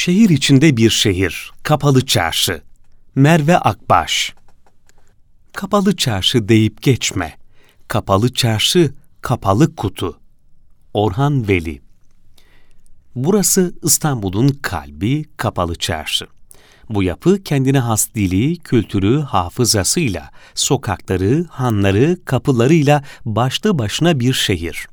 Şehir içinde bir şehir, Kapalı Çarşı. Merve Akbaş. Kapalı çarşı deyip geçme. Kapalı çarşı, kapalı kutu. Orhan Veli. Burası İstanbul'un kalbi, Kapalı Çarşı. Bu yapı kendine has dili, kültürü, hafızasıyla, sokakları, hanları, kapılarıyla başlı başına bir şehir.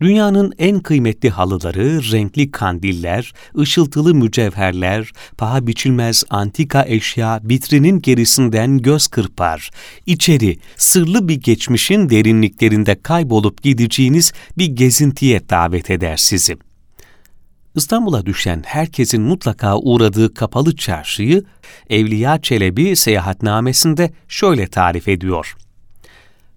Dünyanın en kıymetli halıları, renkli kandiller, ışıltılı mücevherler, paha biçilmez antika eşya vitrinin gerisinden göz kırpar. İçeri, sırlı bir geçmişin derinliklerinde kaybolup gideceğiniz bir gezintiye davet eder sizi. İstanbul'a düşen herkesin mutlaka uğradığı kapalı çarşıyı Evliya Çelebi seyahatnamesinde şöyle tarif ediyor.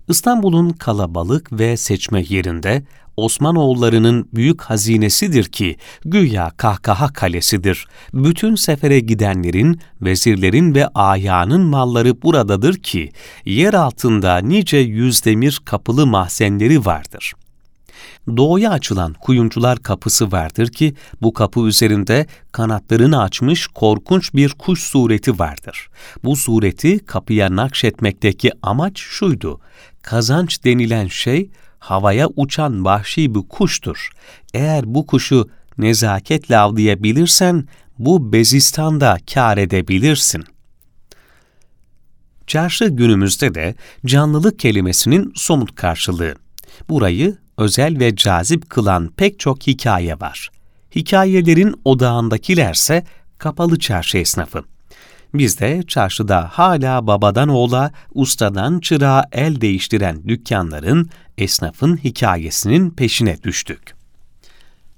İstanbul'un kalabalık ve seçme yerinde Osmanoğullarının büyük hazinesidir ki güya kahkaha kalesidir. Bütün sefere gidenlerin, vezirlerin ve ayağının malları buradadır ki yer altında nice yüzdemir kapılı mahzenleri vardır.'' doğuya açılan kuyumcular kapısı vardır ki bu kapı üzerinde kanatlarını açmış korkunç bir kuş sureti vardır. Bu sureti kapıya nakşetmekteki amaç şuydu. Kazanç denilen şey havaya uçan vahşi bir kuştur. Eğer bu kuşu nezaketle avlayabilirsen bu bezistanda kar edebilirsin. Çarşı günümüzde de canlılık kelimesinin somut karşılığı. Burayı özel ve cazip kılan pek çok hikaye var. Hikayelerin odağındakilerse kapalı çarşı esnafı. Biz de çarşıda hala babadan oğula, ustadan çırağa el değiştiren dükkanların, esnafın hikayesinin peşine düştük.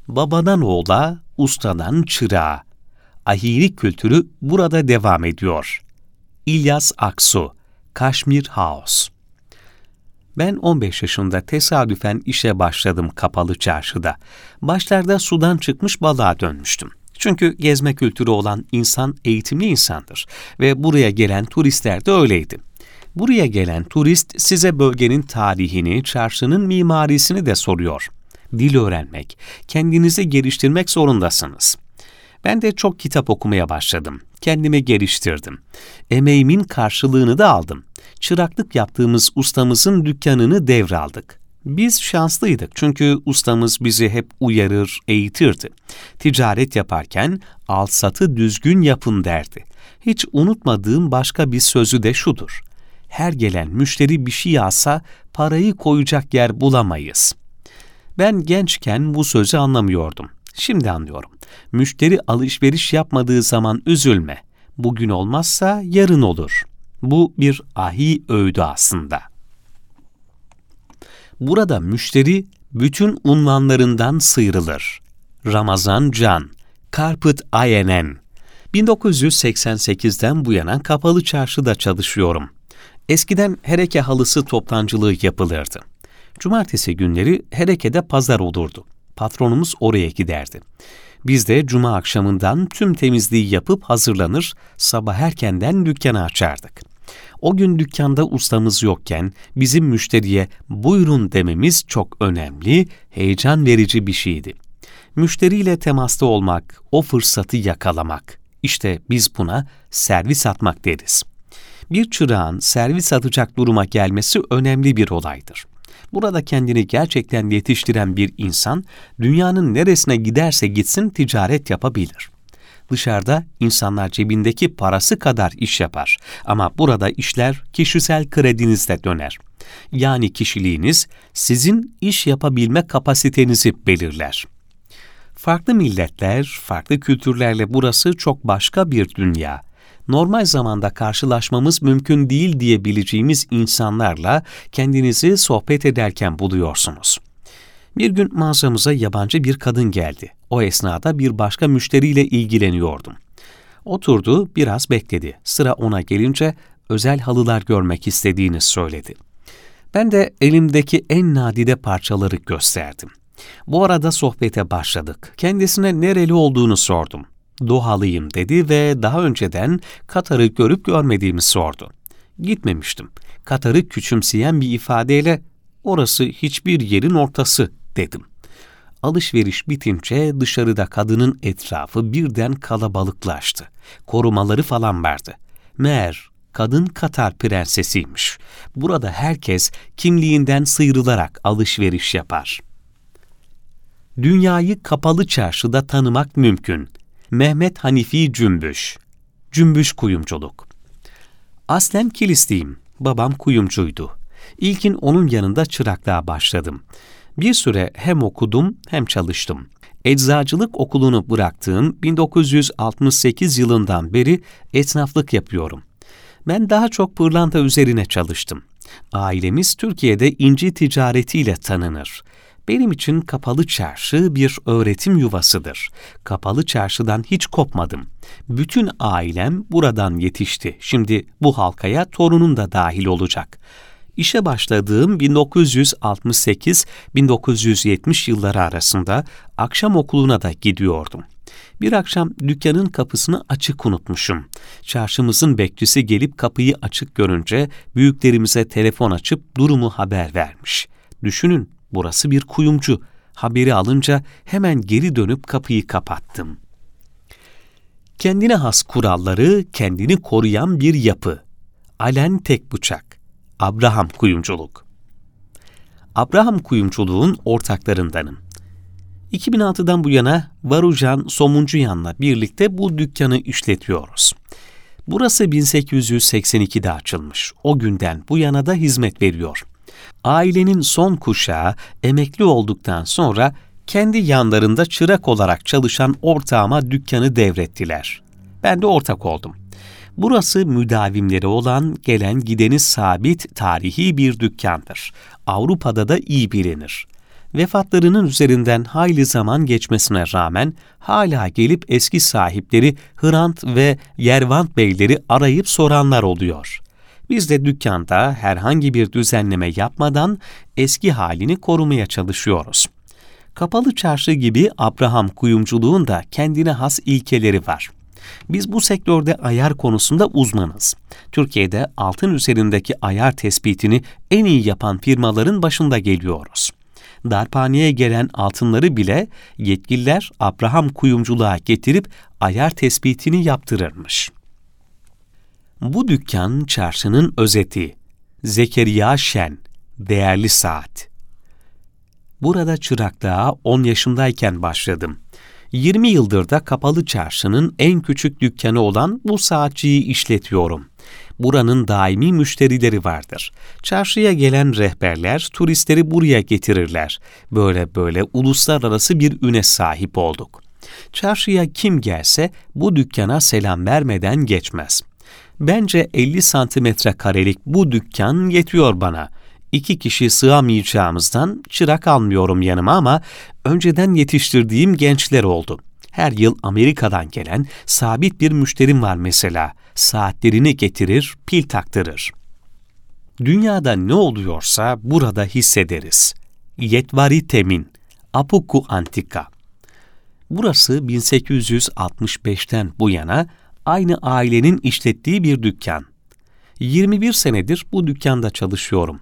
Babadan oğula, ustadan çırağa. Ahiri kültürü burada devam ediyor. İlyas Aksu, Kaşmir House ben 15 yaşında tesadüfen işe başladım kapalı çarşıda. Başlarda sudan çıkmış balığa dönmüştüm. Çünkü gezme kültürü olan insan eğitimli insandır ve buraya gelen turistler de öyleydi. Buraya gelen turist size bölgenin tarihini, çarşının mimarisini de soruyor. Dil öğrenmek, kendinizi geliştirmek zorundasınız. Ben de çok kitap okumaya başladım. Kendimi geliştirdim. Emeğimin karşılığını da aldım çıraklık yaptığımız ustamızın dükkanını devraldık. Biz şanslıydık çünkü ustamız bizi hep uyarır, eğitirdi. Ticaret yaparken al satı düzgün yapın derdi. Hiç unutmadığım başka bir sözü de şudur. Her gelen müşteri bir şey alsa parayı koyacak yer bulamayız. Ben gençken bu sözü anlamıyordum. Şimdi anlıyorum. Müşteri alışveriş yapmadığı zaman üzülme. Bugün olmazsa yarın olur. Bu bir ahi öğüdü aslında. Burada müşteri bütün unvanlarından sıyrılır. Ramazan Can, Carpet INN 1988'den bu yana kapalı çarşıda çalışıyorum. Eskiden hereke halısı toptancılığı yapılırdı. Cumartesi günleri herekede pazar olurdu. Patronumuz oraya giderdi. Biz de cuma akşamından tüm temizliği yapıp hazırlanır, sabah erkenden dükkanı açardık. O gün dükkanda ustamız yokken bizim müşteriye buyurun dememiz çok önemli, heyecan verici bir şeydi. Müşteriyle temasta olmak, o fırsatı yakalamak. İşte biz buna servis atmak deriz. Bir çırağın servis atacak duruma gelmesi önemli bir olaydır. Burada kendini gerçekten yetiştiren bir insan, dünyanın neresine giderse gitsin ticaret yapabilir. Dışarıda insanlar cebindeki parası kadar iş yapar ama burada işler kişisel kredinizle döner. Yani kişiliğiniz sizin iş yapabilme kapasitenizi belirler. Farklı milletler, farklı kültürlerle burası çok başka bir dünya. Normal zamanda karşılaşmamız mümkün değil diyebileceğimiz insanlarla kendinizi sohbet ederken buluyorsunuz. Bir gün mağazamıza yabancı bir kadın geldi. O esnada bir başka müşteriyle ilgileniyordum. Oturdu, biraz bekledi. Sıra ona gelince özel halılar görmek istediğini söyledi. Ben de elimdeki en nadide parçaları gösterdim. Bu arada sohbete başladık. Kendisine nereli olduğunu sordum. Dohalıyım dedi ve daha önceden Katar'ı görüp görmediğimi sordu. Gitmemiştim. Katar'ı küçümseyen bir ifadeyle orası hiçbir yerin ortası dedim. Alışveriş bitince dışarıda kadının etrafı birden kalabalıklaştı. Korumaları falan vardı. Meğer kadın Katar prensesiymiş. Burada herkes kimliğinden sıyrılarak alışveriş yapar. Dünyayı kapalı çarşıda tanımak mümkün. Mehmet Hanifi Cümbüş Cümbüş Kuyumculuk Aslen Kilisliyim. Babam kuyumcuydu. İlkin onun yanında çıraklığa başladım. Bir süre hem okudum hem çalıştım. Eczacılık okulunu bıraktığım 1968 yılından beri esnaflık yapıyorum. Ben daha çok pırlanta üzerine çalıştım. Ailemiz Türkiye'de inci ticaretiyle tanınır. Benim için kapalı çarşı bir öğretim yuvasıdır. Kapalı çarşıdan hiç kopmadım. Bütün ailem buradan yetişti. Şimdi bu halkaya torunum da dahil olacak. İşe başladığım 1968-1970 yılları arasında akşam okuluna da gidiyordum. Bir akşam dükkanın kapısını açık unutmuşum. Çarşımızın bekçisi gelip kapıyı açık görünce büyüklerimize telefon açıp durumu haber vermiş. Düşünün burası bir kuyumcu. Haberi alınca hemen geri dönüp kapıyı kapattım. Kendine has kuralları, kendini koruyan bir yapı. Alen tek bıçak. Abraham Kuyumculuk Abraham Kuyumculuğun ortaklarındanım. 2006'dan bu yana Varucan Somuncuyan'la birlikte bu dükkanı işletiyoruz. Burası 1882'de açılmış. O günden bu yana da hizmet veriyor. Ailenin son kuşağı emekli olduktan sonra kendi yanlarında çırak olarak çalışan ortağıma dükkanı devrettiler. Ben de ortak oldum. Burası müdavimleri olan gelen gideni sabit tarihi bir dükkandır. Avrupa'da da iyi bilinir. Vefatlarının üzerinden hayli zaman geçmesine rağmen hala gelip eski sahipleri Hrant ve Yervant beyleri arayıp soranlar oluyor. Biz de dükkanda herhangi bir düzenleme yapmadan eski halini korumaya çalışıyoruz. Kapalı çarşı gibi Abraham kuyumculuğun da kendine has ilkeleri var. Biz bu sektörde ayar konusunda uzmanız. Türkiye'de altın üzerindeki ayar tespitini en iyi yapan firmaların başında geliyoruz. Darphaneye gelen altınları bile yetkililer Abraham kuyumculuğa getirip ayar tespitini yaptırırmış. Bu dükkan çarşının özeti. Zekeriya Şen, Değerli Saat. Burada çıraklığa 10 yaşındayken başladım. 20 yıldır da Kapalı Çarşı'nın en küçük dükkanı olan bu saatçiyi işletiyorum. Buranın daimi müşterileri vardır. Çarşıya gelen rehberler turistleri buraya getirirler. Böyle böyle uluslararası bir üne sahip olduk. Çarşıya kim gelse bu dükkana selam vermeden geçmez. Bence 50 santimetre karelik bu dükkan yetiyor bana iki kişi sığamayacağımızdan çırak almıyorum yanıma ama önceden yetiştirdiğim gençler oldu. Her yıl Amerika'dan gelen sabit bir müşterim var mesela. Saatlerini getirir, pil taktırır. Dünyada ne oluyorsa burada hissederiz. Yetvari Temin, Apuku Antika. Burası 1865'ten bu yana aynı ailenin işlettiği bir dükkan. 21 senedir bu dükkanda çalışıyorum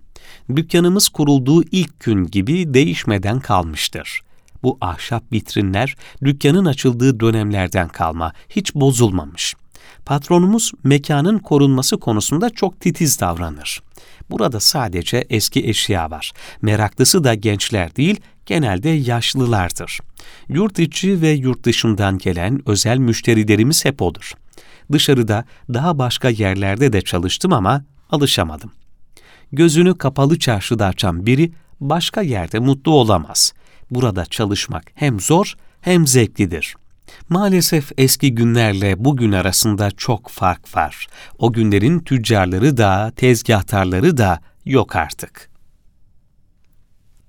dükkanımız kurulduğu ilk gün gibi değişmeden kalmıştır. Bu ahşap vitrinler dükkanın açıldığı dönemlerden kalma, hiç bozulmamış. Patronumuz mekanın korunması konusunda çok titiz davranır. Burada sadece eski eşya var. Meraklısı da gençler değil, genelde yaşlılardır. Yurt içi ve yurt dışından gelen özel müşterilerimiz hep odur. Dışarıda daha başka yerlerde de çalıştım ama alışamadım gözünü kapalı çarşıda açan biri başka yerde mutlu olamaz. Burada çalışmak hem zor hem zevklidir. Maalesef eski günlerle bugün arasında çok fark var. O günlerin tüccarları da, tezgahtarları da yok artık.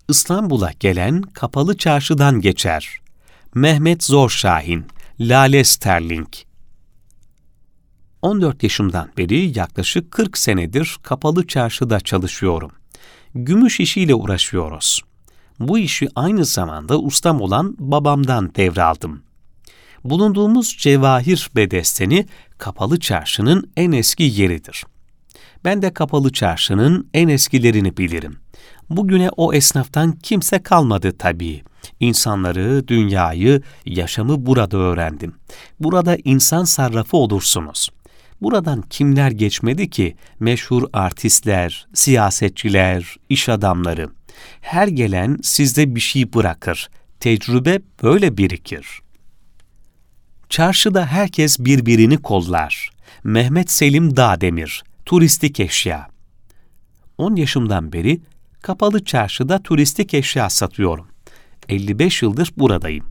İstanbul'a gelen kapalı çarşıdan geçer. Mehmet Zorşahin, Lale Sterling, 14 yaşımdan beri yaklaşık 40 senedir kapalı çarşıda çalışıyorum. Gümüş işiyle uğraşıyoruz. Bu işi aynı zamanda ustam olan babamdan devraldım. Bulunduğumuz Cevahir Bedesteni kapalı çarşının en eski yeridir. Ben de kapalı çarşının en eskilerini bilirim. Bugüne o esnaftan kimse kalmadı tabii. İnsanları, dünyayı, yaşamı burada öğrendim. Burada insan sarrafı olursunuz. Buradan kimler geçmedi ki? Meşhur artistler, siyasetçiler, iş adamları. Her gelen sizde bir şey bırakır. Tecrübe böyle birikir. Çarşıda herkes birbirini kollar. Mehmet Selim Dağdemir, turistik eşya. 10 yaşımdan beri kapalı çarşıda turistik eşya satıyorum. 55 yıldır buradayım.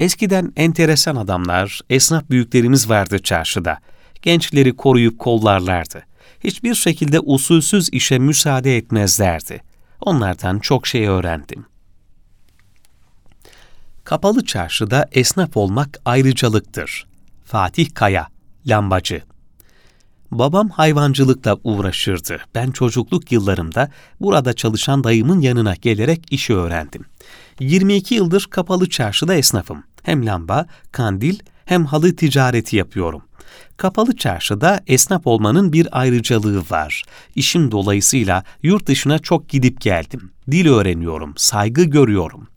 Eskiden enteresan adamlar, esnaf büyüklerimiz vardı çarşıda. Gençleri koruyup kollarlardı. Hiçbir şekilde usulsüz işe müsaade etmezlerdi. Onlardan çok şey öğrendim. Kapalı çarşıda esnaf olmak ayrıcalıktır. Fatih Kaya, lambacı. Babam hayvancılıkla uğraşırdı. Ben çocukluk yıllarımda burada çalışan dayımın yanına gelerek işi öğrendim. 22 yıldır kapalı çarşıda esnafım. Hem lamba, kandil hem halı ticareti yapıyorum. Kapalı çarşıda esnaf olmanın bir ayrıcalığı var. İşim dolayısıyla yurt dışına çok gidip geldim. Dil öğreniyorum, saygı görüyorum.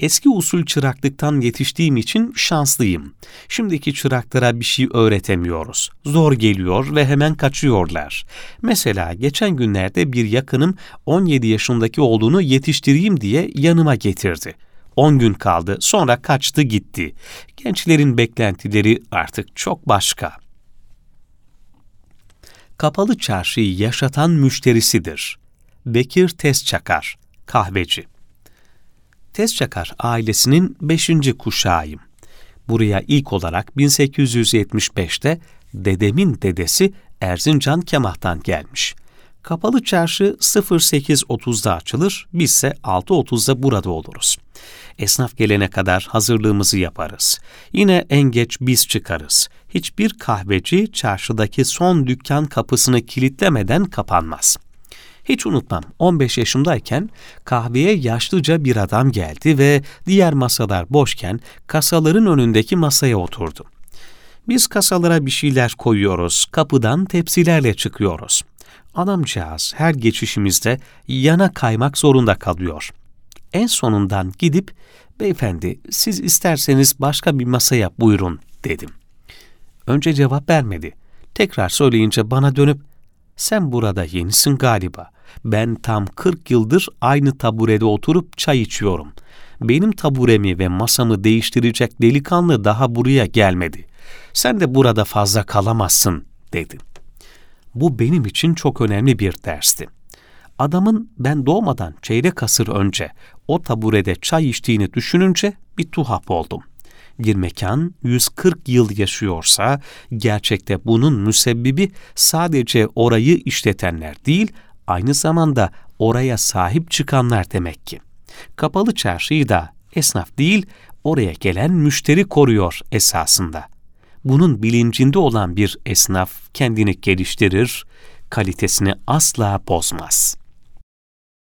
Eski usul çıraklıktan yetiştiğim için şanslıyım. Şimdiki çıraklara bir şey öğretemiyoruz. Zor geliyor ve hemen kaçıyorlar. Mesela geçen günlerde bir yakınım 17 yaşındaki oğlunu yetiştireyim diye yanıma getirdi. 10 gün kaldı, sonra kaçtı gitti. Gençlerin beklentileri artık çok başka. Kapalı çarşıyı yaşatan müşterisidir. Bekir Tez Çakar, kahveci. Tez Çakar ailesinin beşinci kuşağıyım. Buraya ilk olarak 1875'te dedemin dedesi Erzincan Kemah'tan gelmiş. Kapalı çarşı 08.30'da açılır, bizse 6.30'da burada oluruz. Esnaf gelene kadar hazırlığımızı yaparız. Yine en geç biz çıkarız. Hiçbir kahveci çarşıdaki son dükkan kapısını kilitlemeden kapanmaz. Hiç unutmam 15 yaşımdayken kahveye yaşlıca bir adam geldi ve diğer masalar boşken kasaların önündeki masaya oturdu. Biz kasalara bir şeyler koyuyoruz, kapıdan tepsilerle çıkıyoruz. Adamcağız her geçişimizde yana kaymak zorunda kalıyor. En sonundan gidip, beyefendi siz isterseniz başka bir masaya buyurun dedim. Önce cevap vermedi. Tekrar söyleyince bana dönüp, sen burada yenisin galiba. Ben tam 40 yıldır aynı taburede oturup çay içiyorum. Benim taburemi ve masamı değiştirecek delikanlı daha buraya gelmedi. Sen de burada fazla kalamazsın, dedi. Bu benim için çok önemli bir dersti. Adamın ben doğmadan çeyrek asır önce o taburede çay içtiğini düşününce bir tuhaf oldum. Bir mekan 140 yıl yaşıyorsa gerçekte bunun müsebbibi sadece orayı işletenler değil, aynı zamanda oraya sahip çıkanlar demek ki. Kapalı çarşıyı da esnaf değil, oraya gelen müşteri koruyor esasında. Bunun bilincinde olan bir esnaf kendini geliştirir, kalitesini asla bozmaz.''